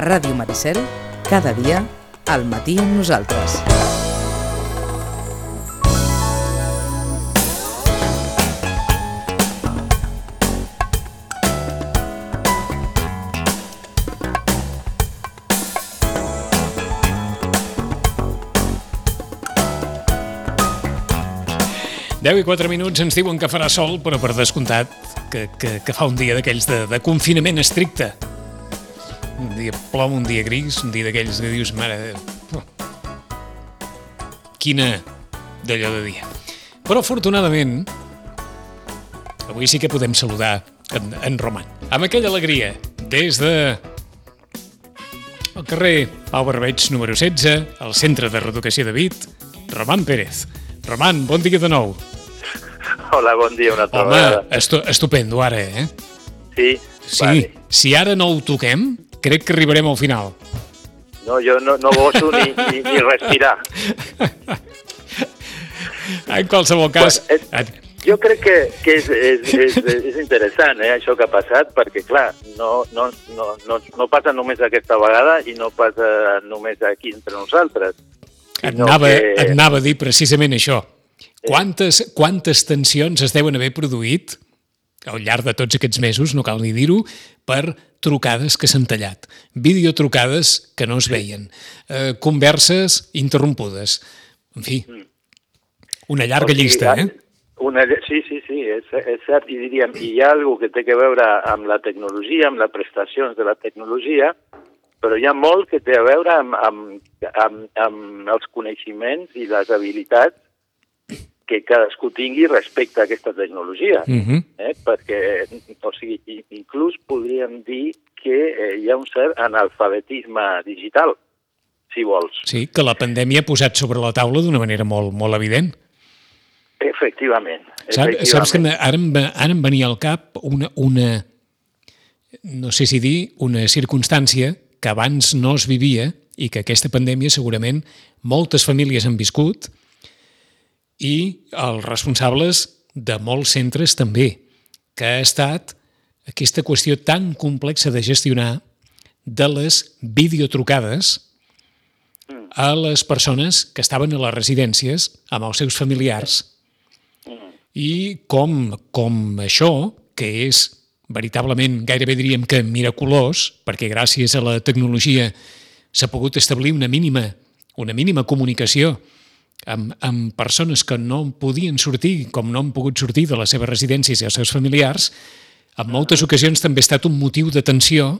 Ràdio Maricel, cada dia, al matí amb nosaltres. Deu i 4 minuts ens diuen que farà sol, però per descomptat que, que, que fa un dia d'aquells de, de confinament estricte. Un dia plom, un dia gris, un dia d'aquells que dius, mare... de- Quina d'allò de dia. Però afortunadament, avui sí que podem saludar en, en Roman. Amb aquella alegria, des de el carrer Pau Barbeig número 16, al centre de reeducació de Vit, Roman Pérez. Roman, bon dia de nou. Hola, bon dia, una altra Home, vegada. estu estupendo ara, eh? Sí? Sí, Vale. si ara no ho toquem, crec que arribarem al final. No, jo no, no goso ni, ni, ni respirar. En qualsevol cas... Bueno, et- Jo crec que, que és, és, és, és interessant, eh, això que ha passat, perquè, clar, no, no, no, no, no passa només aquesta vegada i no passa només aquí entre nosaltres. Et anava, que- et anava a dir precisament això. Quantes, quantes tensions es deuen haver produït al llarg de tots aquests mesos, no cal ni dir-ho, per trucades que s'han tallat, videotrucades que no es veien, eh, converses interrompudes, en fi, una llarga O sigui, llista, eh? Una, sí, sí, sí, és, és cert. I diríem, hi ha alguna que té que veure amb la tecnologia, amb les prestacions de la tecnologia, però hi ha molt que té a veure amb, amb, amb, amb els coneixements i les habilitats que cadascú tingui respecte a aquesta tecnologia. Uh -huh. eh? Perquè, o sigui, inclús podríem dir que eh, hi ha un cert analfabetisme digital, si vols. Sí, que la pandèmia ha posat sobre la taula d'una manera molt, molt evident. Efectivament. Saps, efectivament. saps que me- ara em, ara em venia al cap una, una, no sé si dir, una circumstància que abans no es vivia i que aquesta pandèmia segurament moltes famílies han viscut i els responsables de molts centres també, que ha estat aquesta qüestió tan complexa de gestionar de les videotrucades a les persones que estaven a les residències amb els seus familiars. I com, com això, que és veritablement, gairebé diríem que miraculós, perquè gràcies a la tecnologia s'ha pogut establir una mínima, una mínima comunicació amb, amb persones que no en podien sortir, com no han pogut sortir de les seves residències i els seus familiars, en moltes ocasions també ha estat un motiu de tensió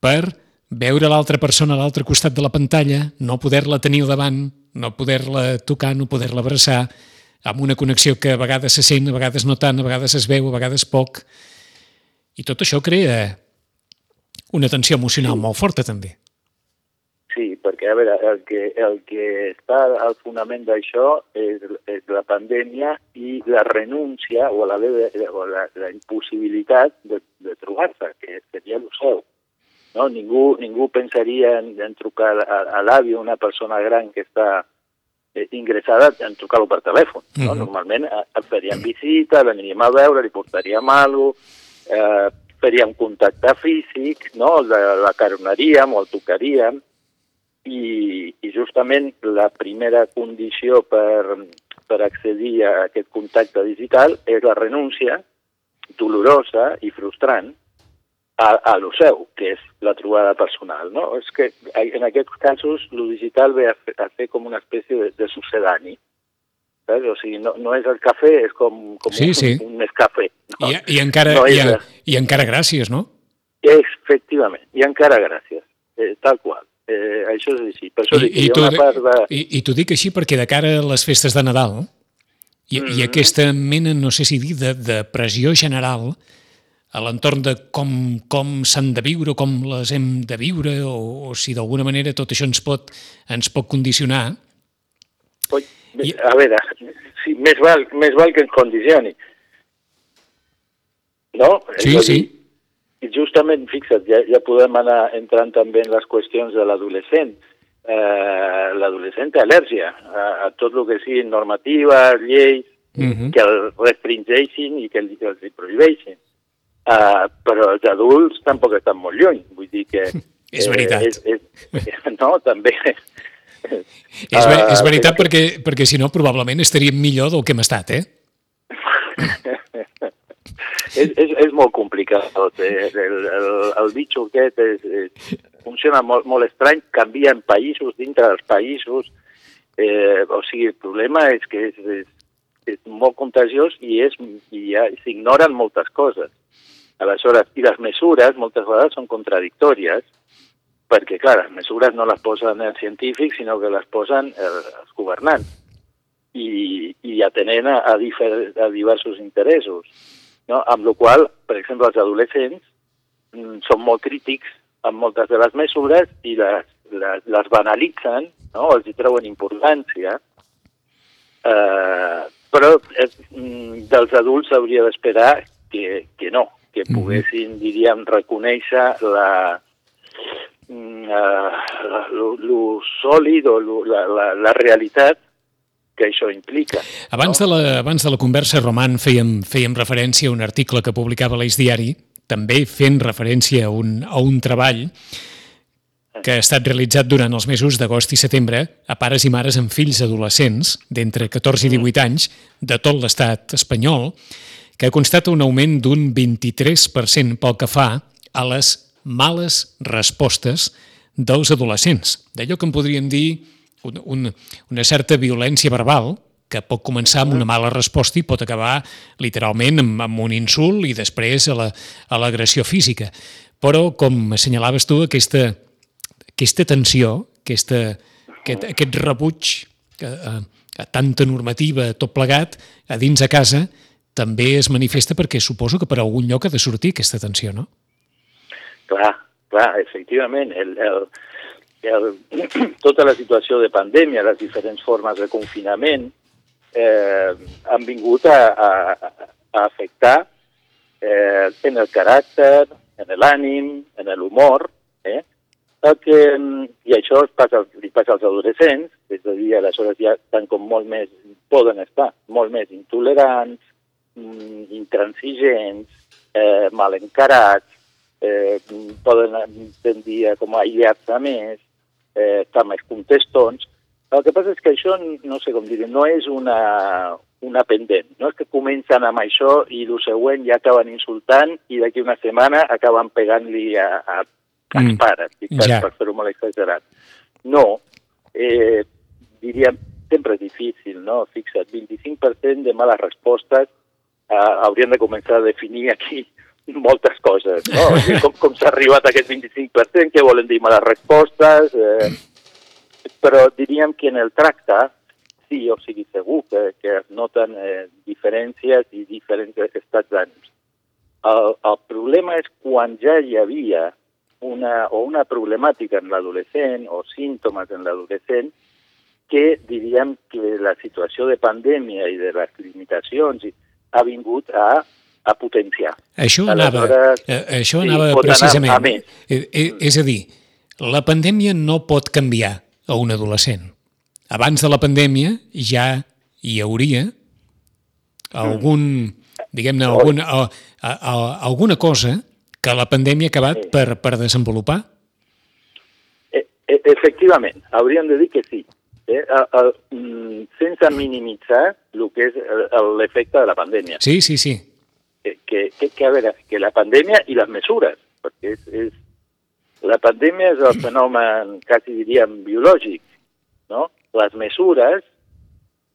per veure l'altra persona a l'altre costat de la pantalla, no poder-la tenir al davant, no poder-la tocar, no poder-la abraçar, amb una connexió que a vegades se sent, a vegades no tant, a vegades es veu, a vegades poc. I tot això crea una tensió emocional sí. molt forta, també. A veure, el que, el que està al fonament d'això és, és la pandèmia i la renúncia o la, o la, la impossibilitat de, de trobar-se, que seria el seu. No? Ningú, ningú pensaria en, en trucar a, a l'avi una persona gran que està eh, ingressada en trucar-lo per telèfon. No? Uh -huh. Normalment eh, et faríem visita, l'aniríem a veure, li portaríem alguna cosa, eh, faríem contacte físic, no? la, la caronaríem o el tocaríem, i, i justament la primera condició per, per accedir a aquest contacte digital és la renúncia dolorosa i frustrant a, a lo seu, que és la trobada personal. No? És que en aquests casos lo digital ve a fer, a fer com una espècie de, de sucedani. Saps? O sigui, no, no és el cafè, és com, com Sí, un, sí. un escafè. No? I, i, encara, No i, de- I encara gràcies, no? Efectivament, i encara gràcies, eh, tal qual. Eh, això és així. Per això I, i, di- part de... i, I t'ho dic així perquè de cara a les festes de Nadal i, Mhm. i aquesta mena, no sé si dir, de, de pressió general a l'entorn de com, com s'han de viure, com les hem de viure, o, o si d'alguna manera tot això ens pot, ens pot condicionar. Oi, I- A veure, sí, més, val, més val que ens condicioni. No? Sí, sí. I justament, fixa't, ja, ja podem anar entrant també en les qüestions de l'adolescent. Eh, L'adolescent té al·lèrgia a, a tot el que siguin normatives, lleis, Mhm. que el restringeixin i que els, que els hi prohibeixin. Uh, però els adults tampoc estan molt lluny. Vull dir que És veritat. Eh, és, és, no, també. És, ver, és veritat uh, perquè, perquè si no probablement estaríem millor del que hem estat, eh? És, és, és molt complicat tot. Eh? El, el, el bitxo aquest és, és, funciona molt, molt estrany, canvien països dintre dels països. Eh, o sigui, el problema és que és, és, és molt contagiós i és ja s'ignoren moltes coses. Aleshores, i les mesures moltes vegades són contradictòries, perquè, clar, les mesures no les posen els científics, sinó que les posen els governants i, i atenent a, a, difer, a diversos interessos. No? Amb la qual per exemple, els adolescents mm, són molt crítics amb moltes de les mesures i les, les, les banalitzen, no? els hi treuen importància, eh, però eh, mm, dels adults s'hauria d'esperar que, que no, que mhm. poguessin, diríem, reconèixer la, uh, lo, lo sòlid o lo, la, la, la realitat que això implica. Abans, no? de, la, abans de la conversa, Roman, fèiem, fèiem referència a un article que publicava l'Eix Diari, també fent referència a un, a un treball que ha estat realitzat durant els mesos d'agost i setembre a pares i mares amb fills adolescents d'entre 14 i 18 mm. anys de tot l'estat espanyol, que constata un augment d'un 23% pel que fa a les males respostes dels adolescents. D'allò que en podríem dir un, un, una certa violència verbal que pot començar amb una mala resposta i pot acabar literalment amb, amb un insult i després a l'agressió la, física. Però, com assenyalaves tu, aquesta, aquesta tensió, aquesta, aquest, aquest rebuig a, a, a tanta normativa, tot plegat, a dins de casa, també es manifesta perquè suposo que per algun lloc ha de sortir aquesta tensió, no? Clar, clar, efectivament. El, el, el, tota la situació de pandèmia, les diferents formes de confinament, eh, han vingut a, a, a afectar eh, en el caràcter, en l'ànim, en l'humor, eh? que, i això es passa, li passa als adolescents, és a dir, aleshores ja estan com molt més, poden estar molt més intolerants, mm, intransigents, eh, mal encarats, eh, poden tendir a com a aïllar-se més, eh, més contestons. El que passa és que això, no sé com dir no és una, una pendent. No és que comencen amb això i el següent ja acaben insultant i d'aquí una setmana acaben pegant-li a, a, als mm. pares, ja. per fer-ho molt exagerat. No, eh, diríem, sempre és difícil, no? Fixa't, 25% de males respostes eh, haurien de començar a definir aquí moltes coses, no? O sigui, com, com s'ha arribat a aquest 25%, què volen dir males respostes, eh, però diríem que en el tracte, sí, o sigui, segur que, que es noten eh, diferències i diferents estats d'ànims. El, el problema és quan ja hi havia una, o una problemàtica en l'adolescent o símptomes en l'adolescent que diríem que la situació de pandèmia i de les limitacions ha vingut a a potenciar. Això anava, eh, això anava sí, precisament. Anar eh, eh, és a dir, la pandèmia no pot canviar a un adolescent. Abans de la pandèmia ja hi hauria algun, diguem-ne, alguna, a, a, a, alguna cosa que la pandèmia ha acabat sí. per, per desenvolupar? E, e, efectivament, hauríem de dir que sí. Eh? A, a, mm, sense minimitzar el que és l'efecte de la pandèmia. Sí, sí, sí que, que, que, a veure, que la pandèmia i les mesures, perquè és, és, la pandèmia és el fenomen, quasi diríem, biològic, no? Les mesures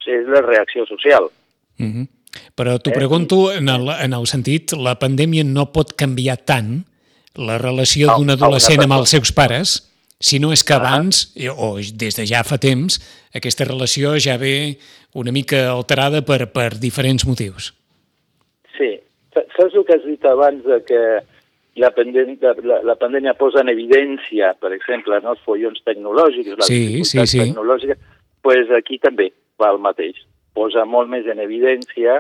és la reacció social. Mm -hmm. Però t'ho eh? pregunto en el, en el sentit, la pandèmia no pot canviar tant la relació d'un adolescent amb els seus pares, si no és que abans, o des de ja fa temps, aquesta relació ja ve una mica alterada per, per diferents motius. Saps el que has dit abans de que la, pandèmia, la, la pandèmia posa en evidència, per exemple, no, els follons tecnològics, les sí, dificultats sí, sí. tecnològiques, pues aquí també va el mateix. Posa molt més en evidència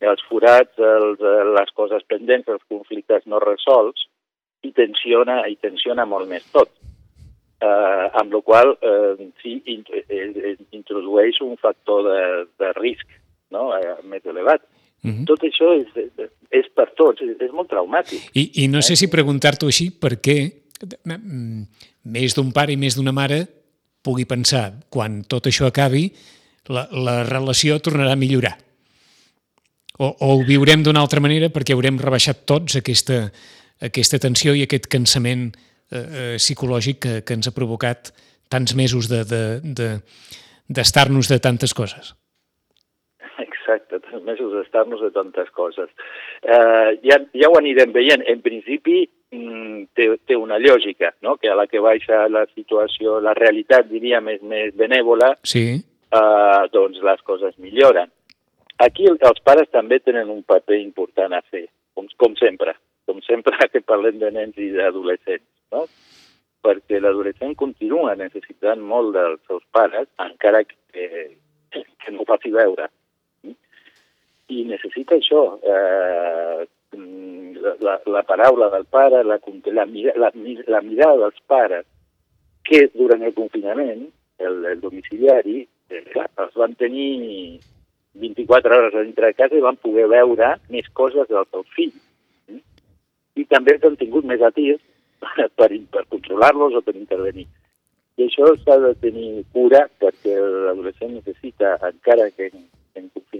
els forats, els, les coses pendents, els conflictes no resolts, i tensiona, i tensiona molt més tot. Uh, amb la qual uh, sí, in, in, introdueix un factor de, de risc no? uh, més elevat. Uh -huh. Tot això és, és per tots, és, molt traumàtic. I, i no sé si preguntar-t'ho així, per què més d'un pare i més d'una mare pugui pensar, quan tot això acabi, la, la relació tornarà a millorar. O, o ho viurem d'una altra manera perquè haurem rebaixat tots aquesta, aquesta tensió i aquest cansament eh, eh, psicològic que, que ens ha provocat tants mesos d'estar-nos de, de, de, de tantes coses. Exacte, tants mesos d'estar-nos de tantes coses. Eh, ja, ja ho anirem veient. En principi, mm, té, té una lògica, no? que a la que baixa la situació, la realitat, diríem, és més benèvola, sí. eh, doncs les coses milloren. Aquí els pares també tenen un paper important a fer, com, com sempre, com sempre que parlem de nens i d'adolescents, no? perquè l'adolescent continua necessitant molt dels seus pares, encara que, que no ho faci veure. I necessita això, eh, la, la paraula del pare, la, la, la, la mirada dels pares, que durant el confinament, el, el domiciliari, eh, els van tenir 24 hores a dintre de casa i van poder veure més coses dels seus fills. I també han tingut més atirs per, per controlar-los o per intervenir. I això s'ha de tenir cura perquè l'adolescent necessita, encara que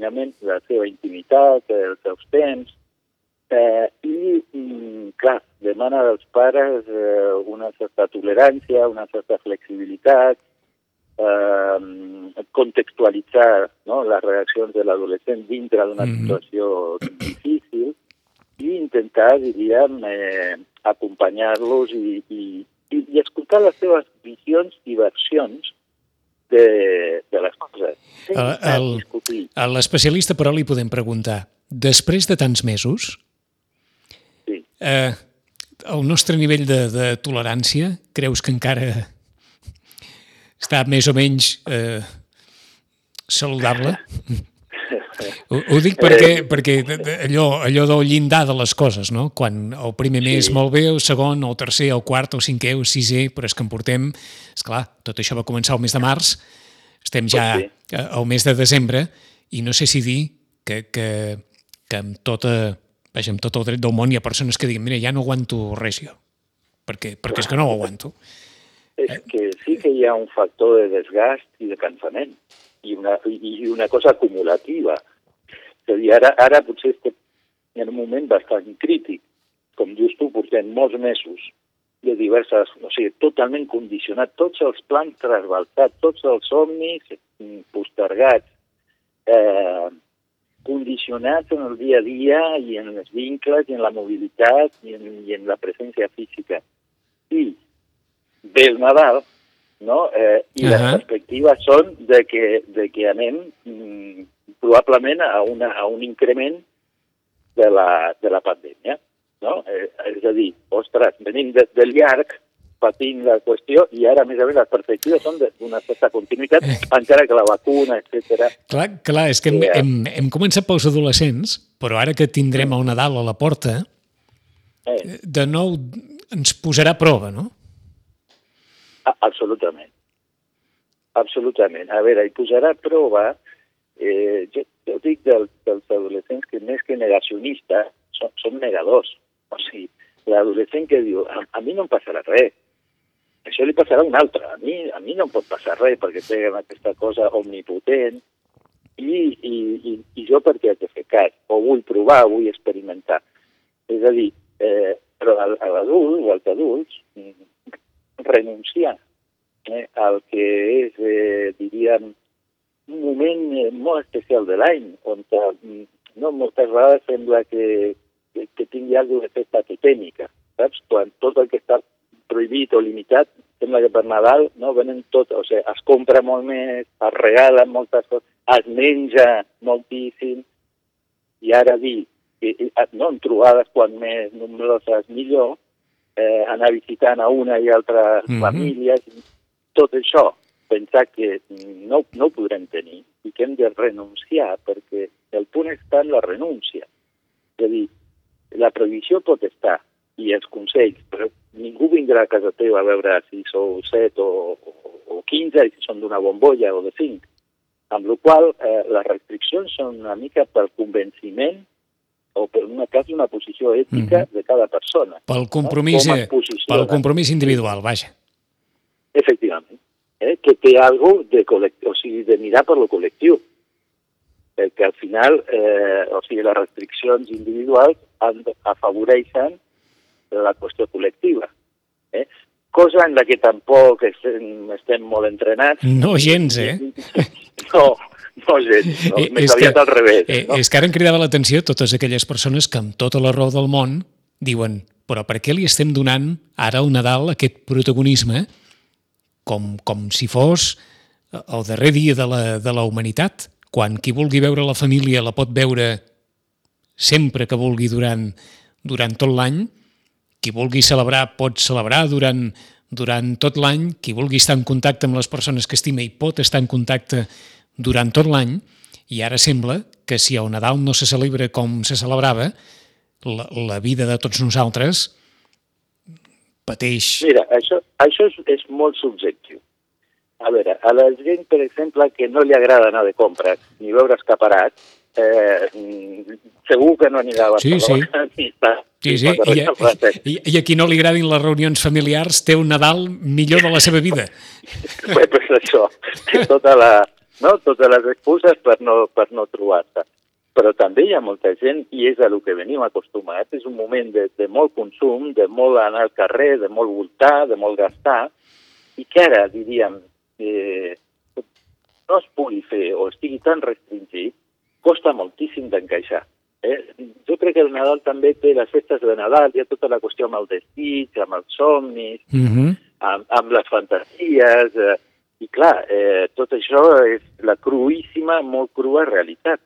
en, en confinament, la seva intimitat, els seus temps, Eh, I, clar, demana dels pares eh, una certa tolerància, una certa flexibilitat, eh, contextualitzar no, les reaccions de l'adolescent dintre d'una mm -hmm. situació difícil i intentar, diríem, eh, acompanyar-los i, i, i, i escoltar les seves visions i versions de, de les coses. L'especialista, però, li podem preguntar, després de tants mesos, Eh, el nostre nivell de, de tolerància, creus que encara està més o menys eh, saludable? Ho, ho dic perquè, perquè allò, allò del llindar de les coses, no? Quan el primer mes sí. molt bé, el segon, el tercer, el quart, el cinquè, el sisè, però és que en portem... És clar, tot això va començar el mes de març, estem ja al mes de desembre, i no sé si dir que, que, que amb tota vaja, amb tot el dret del món hi ha persones que diuen, mira, ja no aguanto res jo, perquè, perquè és que no ho aguanto. És que sí que hi ha un factor de desgast i de cansament, i una, i una cosa acumulativa. És a dir, ara, ara potser estem en un moment bastant crític. Com dius tu, portem molts mesos de diverses, o sigui, totalment condicionat, tots els plans trasbalsats, tots els somnis postergats, eh, condicionats en el dia a dia i en els vincles i en la mobilitat i en, i en la presència física. I ve el Nadal, no? Eh, I uh -huh. les perspectives són de que, de que anem mm, probablement a, una, a un increment de la, de la pandèmia. No? Eh, és a dir, ostres, venim de, del llarg, patint la qüestió i ara, a més a més, les perspectives són d'una certa continuïtat, eh. encara que la vacuna, etc. Clar, clar, és que hem, eh. hem, hem començat pels adolescents, però ara que tindrem el Nadal a la porta, eh. de nou ens posarà prova, no? Absolutament. Absolutament. A veure, hi posarà prova, eh, jo, jo dic dels, dels adolescents que més que negacionistes són, són negadors. O sigui, l'adolescent que diu, a, a mi no em passarà res, això li passarà a un altre. A mi, a mi no em pot passar res perquè té aquesta cosa omnipotent i, i, i, i jo per què he de fer cas? O vull provar, vull experimentar. És a dir, eh, però a l'adult o als adults mm, renunciar eh, al que és, eh, diríem, un moment eh, molt especial de l'any, on mm, no, moltes vegades sembla que, que, que tingui alguna de festa totèmica, saps? Quan tot el que està prohibit o limitat, sembla que per Nadal no, venen tot, o sigui, es compra molt més, es regalen moltes coses, es menja moltíssim, i ara dir, i, i, no, en trobades quan més nombroses millor, eh, anar visitant a una i altra mm -hmm. famílies, tot això, pensar que no, no ho podrem tenir i que hem de renunciar, perquè el punt està en la renúncia. És a dir, la prohibició pot estar, i els consells, però ningú vindrà a casa teva a veure si sou 7 o, o, o 15 i si són d'una bombolla o de 5. Amb la qual eh, les restriccions són una mica pel convenciment o per una casa una posició ètica Mhm. de cada persona. Pel compromís, posiciona. pel compromís individual, vaja. Efectivament. Eh? Que té algo de, col·lect... o sigui, de mirar per lo col·lectiu. Perquè al final, eh, o sigui, les restriccions individuals han, afavoreixen la qüestió col·lectiva. Eh? Cosa en la que tampoc estem, estem molt entrenats. No gens, eh? No, no gens, no, Eh, més és aviat que- al revés. Eh, no? És que ara em cridava l'atenció totes aquelles persones que amb tota la raó del món diuen però per què li estem donant ara al Nadal aquest protagonisme com, com si fos el darrer dia de la, de la humanitat, quan qui vulgui veure la família la pot veure sempre que vulgui durant, durant tot l'any, qui vulgui celebrar pot celebrar durant, durant tot l'any, qui vulgui estar en contacte amb les persones que estima i pot estar en contacte durant tot l'any, i ara sembla que si el Nadal no se celebra com se celebrava, la, la vida de tots nosaltres pateix... Mira, això, això és, és molt subjectiu. A veure, a la gent, per exemple, que no li agrada anar de compres ni veure escaparat, eh, segur que no anirà a Sí, sí. Barcelona Sí, sí, ni a i, i, i a qui no li agradin les reunions familiars té un Nadal millor de la seva vida. Bé, pues això, tota la, no? totes les excuses per no, per no trobar-se. Però també hi ha molta gent, i és a lo que venim acostumats, és un moment de, de molt consum, de molt anar al carrer, de molt voltar, de molt gastar, i que ara, diríem, eh, no es pugui fer o estigui tan restringit, costa moltíssim d'encaixar. Eh? Jo crec que el Nadal també té les festes de Nadal, hi ha tota la qüestió amb el desig, amb els somnis, Uh -huh. amb, amb les fantasies, eh, i clar, eh, tot això és la cruíssima, molt crua realitat.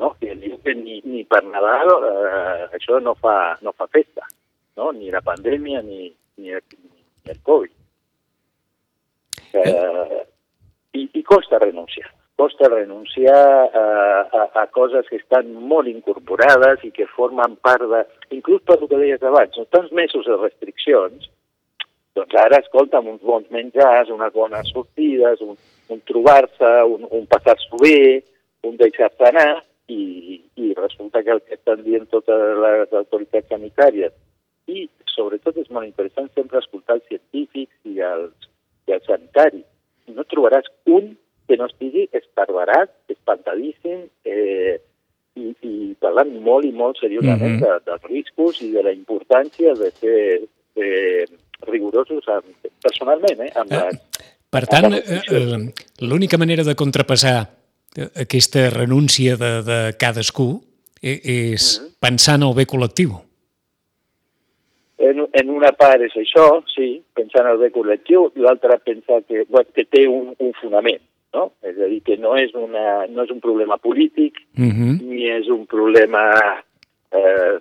No? Que diu que ni, ni per Nadal eh, això no fa, no fa festa, no? ni la pandèmia ni, ni, el, ni el Covid. Eh, i, I costa renunciar. Costa renunciar a, a, a coses que estan molt incorporades i que formen part de... Inclús per el que deies abans, no? tants mesos de restriccions, doncs ara, escolta, amb uns bons menjars, unes bones sortides, un, un trobar-se, un, un passar-s'ho bé, un deixar-se anar, i, i resulta que el que estan dient totes les autoritats sanitàries i sobretot és molt interessant sempre escoltar els científics i els, i els sanitaris. No trobaràs un que no estigui esparverat, espantadíssim, eh, i, i parlant molt i molt seriosament Mhm. de, dels riscos i de la importància de ser eh, rigorosos amb, personalment, eh, amb Eh, les, Per tant, eh, eh, l'única manera de contrapassar aquesta renúncia de, de cadascú eh, és pensar en el bé col·lectiu. En, en una part és això, sí, pensar en el bé col·lectiu, i l'altra pensar que, que té un, un fonament, no? És a dir, que no és, una, no és un problema polític, Uh -huh. ni és un problema eh,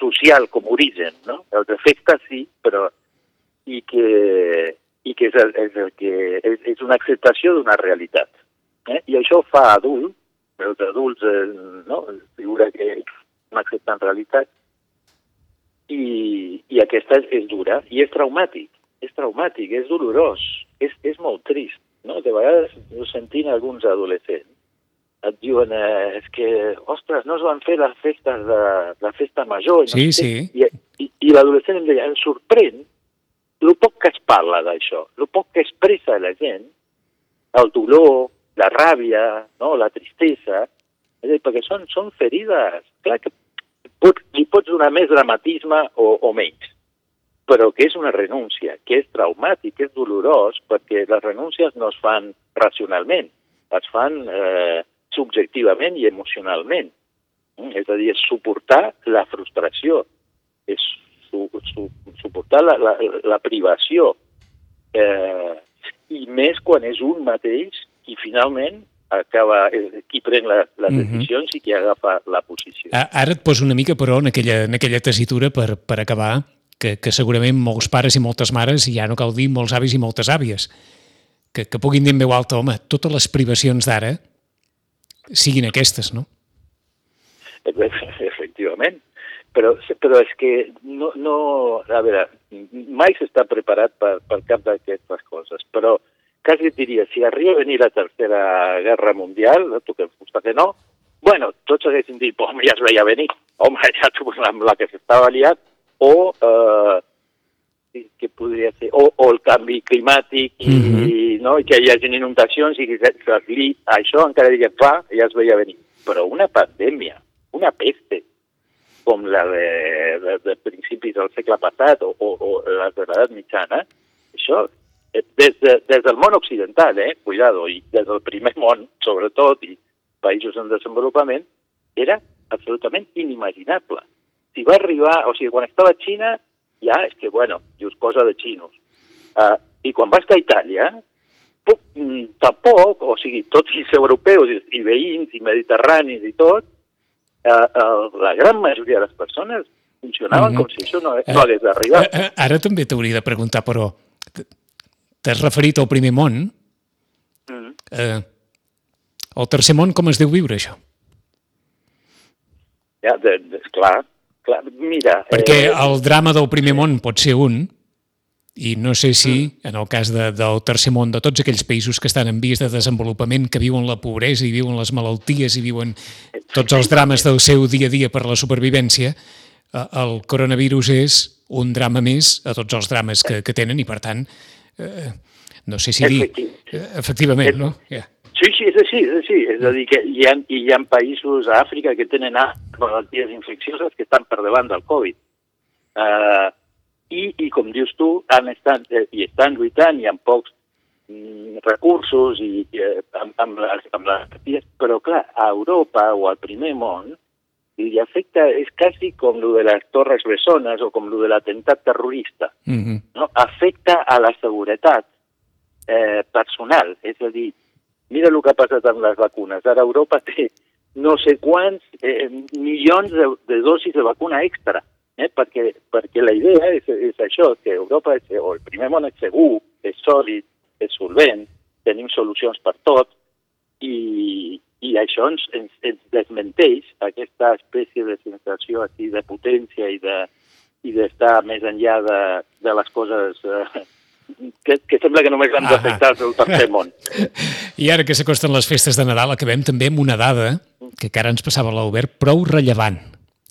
social com origen, no? Els efectes sí, però i que, i que és, el, és, el que, és, és una acceptació d'una realitat. Eh? I això fa adult, els adults, eh, no? figura que no accepten realitat, i, i aquesta és, és dura i és traumàtic, és traumàtic, és dolorós, és, és molt trist. No? De vegades ho sentim alguns adolescents et diuen eh, és que, ostres, no es van fer les festes de la festa major. i No Sí, sí. I, i, i l'adolescent em deia, em sorprèn el poc que es parla d'això, el poc que expressa la gent, el dolor, la ràbia, no? la tristesa, és dir, perquè són, són ferides. Clar que pot, li pots donar més dramatisme o, o menys, però que és una renúncia, que és traumàtic, que és dolorós, perquè les renúncies no es fan racionalment, es fan eh, subjectivament i emocionalment. Mm? És a dir, és suportar la frustració, és su, su, suportar la, la, la privació, eh, i més quan és un mateix i finalment acaba eh, qui pren la, les Mhm. decisions i qui agafa la posició. A- Ara et poso una mica, però, en aquella, en aquella tessitura per, per acabar, que, que segurament molts pares i moltes mares, i ja no cal dir molts avis i moltes àvies, que, que puguin dir en veu alta, home, totes les privacions d'ara siguin aquestes, no? Efectivament. Però, però és que no, no, a veure, mai s'està preparat per, per cap d'aquestes coses, però et diria, si arriba a venir la tercera guerra mundial, tu que fusta que no, bueno, tots haguessin dit, home, ja es veia venir, home, ja tu amb la que s'estava liat, o eh, que podria ser, o, o el canvi climàtic i, mm -hmm. no, i que hi hagi inundacions i que li, això encara diria, fa, ja es veia venir. Però una pandèmia, una peste, com la de, de, de principis del segle passat o, o, o la de l'edat mitjana, això des, de, des del món occidental, eh, cuidado, i des del primer món, sobretot, i països en desenvolupament, era absolutament inimaginable. Si va arribar, o sigui, quan estava a Xina, ja és que, bueno, just cosa de xinos. Uh, I quan va estar a Itàlia, puc, mm, tampoc, o sigui, tots els europeus i, i veïns i mediterranis i tot, uh, uh, la gran majoria de les persones funcionaven mm -hmm. com si això no, no hagués d'arribar. Uh, uh, ara també t'hauria de preguntar, però t'has referit al primer món. Mm -hmm. uh, el tercer món, com es deu viure, això? Ja, de, de, clar, clar, mira... Perquè eh, el drama del primer món pot ser un, i no sé si, mm. en el cas de, del tercer món, de tots aquells països que estan en vies de desenvolupament, que viuen la pobresa i viuen les malalties i viuen tots els drames del seu dia a dia per la supervivència, eh, el coronavirus és un drama més a tots els drames que, que tenen i, per tant, eh, no sé si dir... Eh, efectivament, no? Yeah. Sí, sí, és així, és així. És a dir, que hi ha, hi ha països a Àfrica que tenen malalties infeccioses que estan per davant del Covid. Uh, i, I, com dius tu, han estat, eh, i estan lluitant i amb pocs mm, recursos i, i eh, amb, amb, les, amb les però clar, a Europa o al primer món li afecta, és quasi com lo de les Torres Bessones o com lo de l'atemptat terrorista. Mm -hmm. no? Afecta a la seguretat eh, personal, és a dir, Mira el que ha passat amb les vacunes. Ara Europa té no sé quants eh, milions de, de dosis de vacuna extra, eh? perquè, perquè la idea és, és això, que Europa, és, o el primer món és segur, és sòlid, és solvent, tenim solucions per tot, i, i això ens, ens, ens desmenteix aquesta espècie de sensació així de potència i de i d'estar més enllà de, de les coses eh, que, que sembla que només han d'afectar el tercer món. I ara que s'acosten les festes de Nadal, acabem també amb una dada que encara ens passava a l'Obert, prou rellevant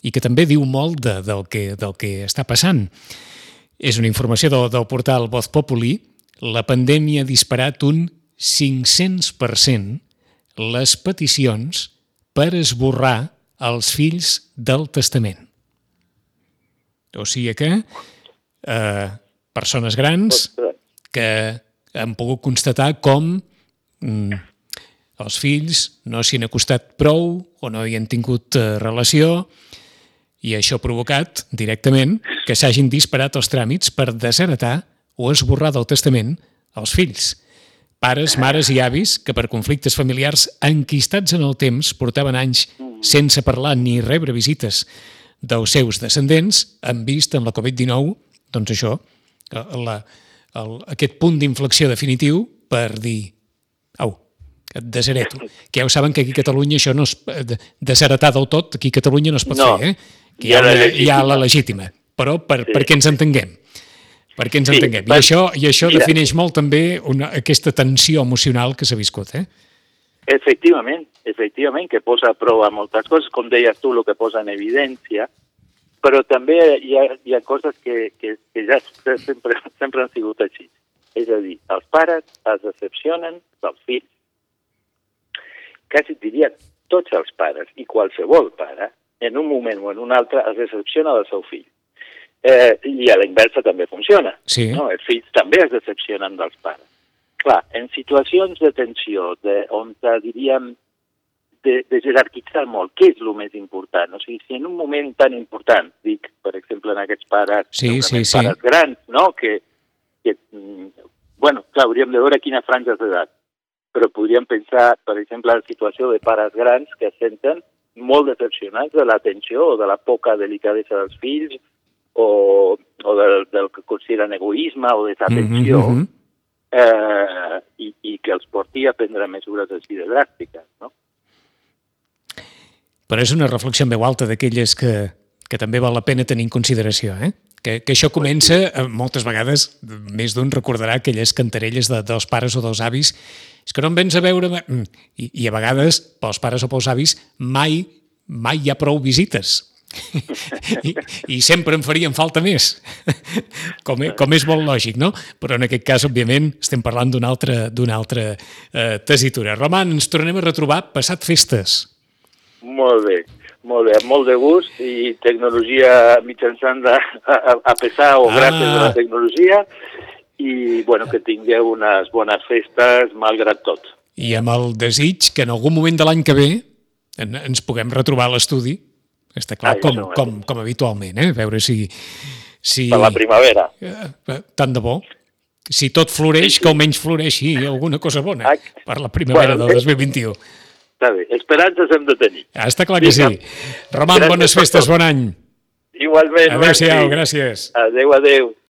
i que també diu molt de, del, que, del que està passant. És una informació del, del portal Voz Populi. La pandèmia ha disparat un 500% les peticions per esborrar els fills del testament. O sigui que eh, persones grans que han pogut constatar com mm, els fills no s'hi han acostat prou o no hi han tingut eh, relació i això ha provocat directament que s'hagin disparat els tràmits per desheretar o esborrar del testament els fills. Pares, mares i avis que per conflictes familiars enquistats en el temps portaven anys sense parlar ni rebre visites dels seus descendents han vist en la Covid-19 doncs això, la, el, aquest punt d'inflexió definitiu per dir, au, et deshereto. Que ja ho saben que aquí a Catalunya això no es... Desheretar del tot, aquí a Catalunya no es pot no, fer, eh? Que hi ha, hi ha la legítima. Però per, sí. perquè ens entenguem. Perquè ens sí, entenguem. I això, i això mira, defineix molt també una, aquesta tensió emocional que s'ha viscut, eh? Efectivament, efectivament, que posa a prova moltes coses, com deies tu, el que posa en evidència, però també hi ha, hi ha coses que, que, que ja sempre, sempre han sigut així. És a dir, els pares es decepcionen dels fills. Quasi diria tots els pares i qualsevol pare, en un moment o en un altre, es decepciona del seu fill. Eh, I a la inversa també funciona. Sí. No? Els fills també es decepcionen dels pares. Clar, en situacions de tensió, de, on diríem de, de jerarquitzar molt què és el més important. O sigui, si en un moment tan important, dic, per exemple, en aquests pares, sí, sí, sí. pares grans, no?, que, que, mm, bueno, clar, hauríem de veure quina franja d'edat, però podríem pensar, per exemple, en la situació de pares grans que es senten molt decepcionats de l'atenció o de la poca delicadesa dels fills o, o del, del que consideren egoisme o desatenció, mm -hmm. eh, i, i que els porti a prendre mesures així de dràstiques, no? Però és una reflexió en veu alta d'aquelles que, que també val la pena tenir en consideració, eh? Que, que això comença, eh, moltes vegades, més d'un recordarà aquelles cantarelles de, dels pares o dels avis, és que no em vens a veure... Mm, I, I a vegades, pels pares o pels avis, mai mai hi ha prou visites. I, I sempre en farien falta més, com, és, com és molt lògic, no? Però en aquest cas, òbviament, estem parlant d'una altra, altra eh, tesitura. Roman, ens tornem a retrobar passat festes. Molt bé, molt bé, amb molt de gust i tecnologia mitjançant de, a, a pesar o Ah. gràcies a la tecnologia i bueno, que tingueu unes bones festes malgrat tot. I amb el desig que en algun moment de l'any que ve en, ens puguem retrobar a l'estudi, està clar, Ah, com, segurament. com, com habitualment, eh? A veure si... si Per la primavera. Eh, eh, tant de bo. Si tot floreix, que almenys floreixi alguna cosa bona Ah, per la primavera bueno, del eh. 2021. Està bé, esperances hem de tenir. Ah, està clar que sí. Vinga. Roman, Gràcies bones festes, bon any. Igualment. Adéu-siau, gràcies. Adéu, adéu.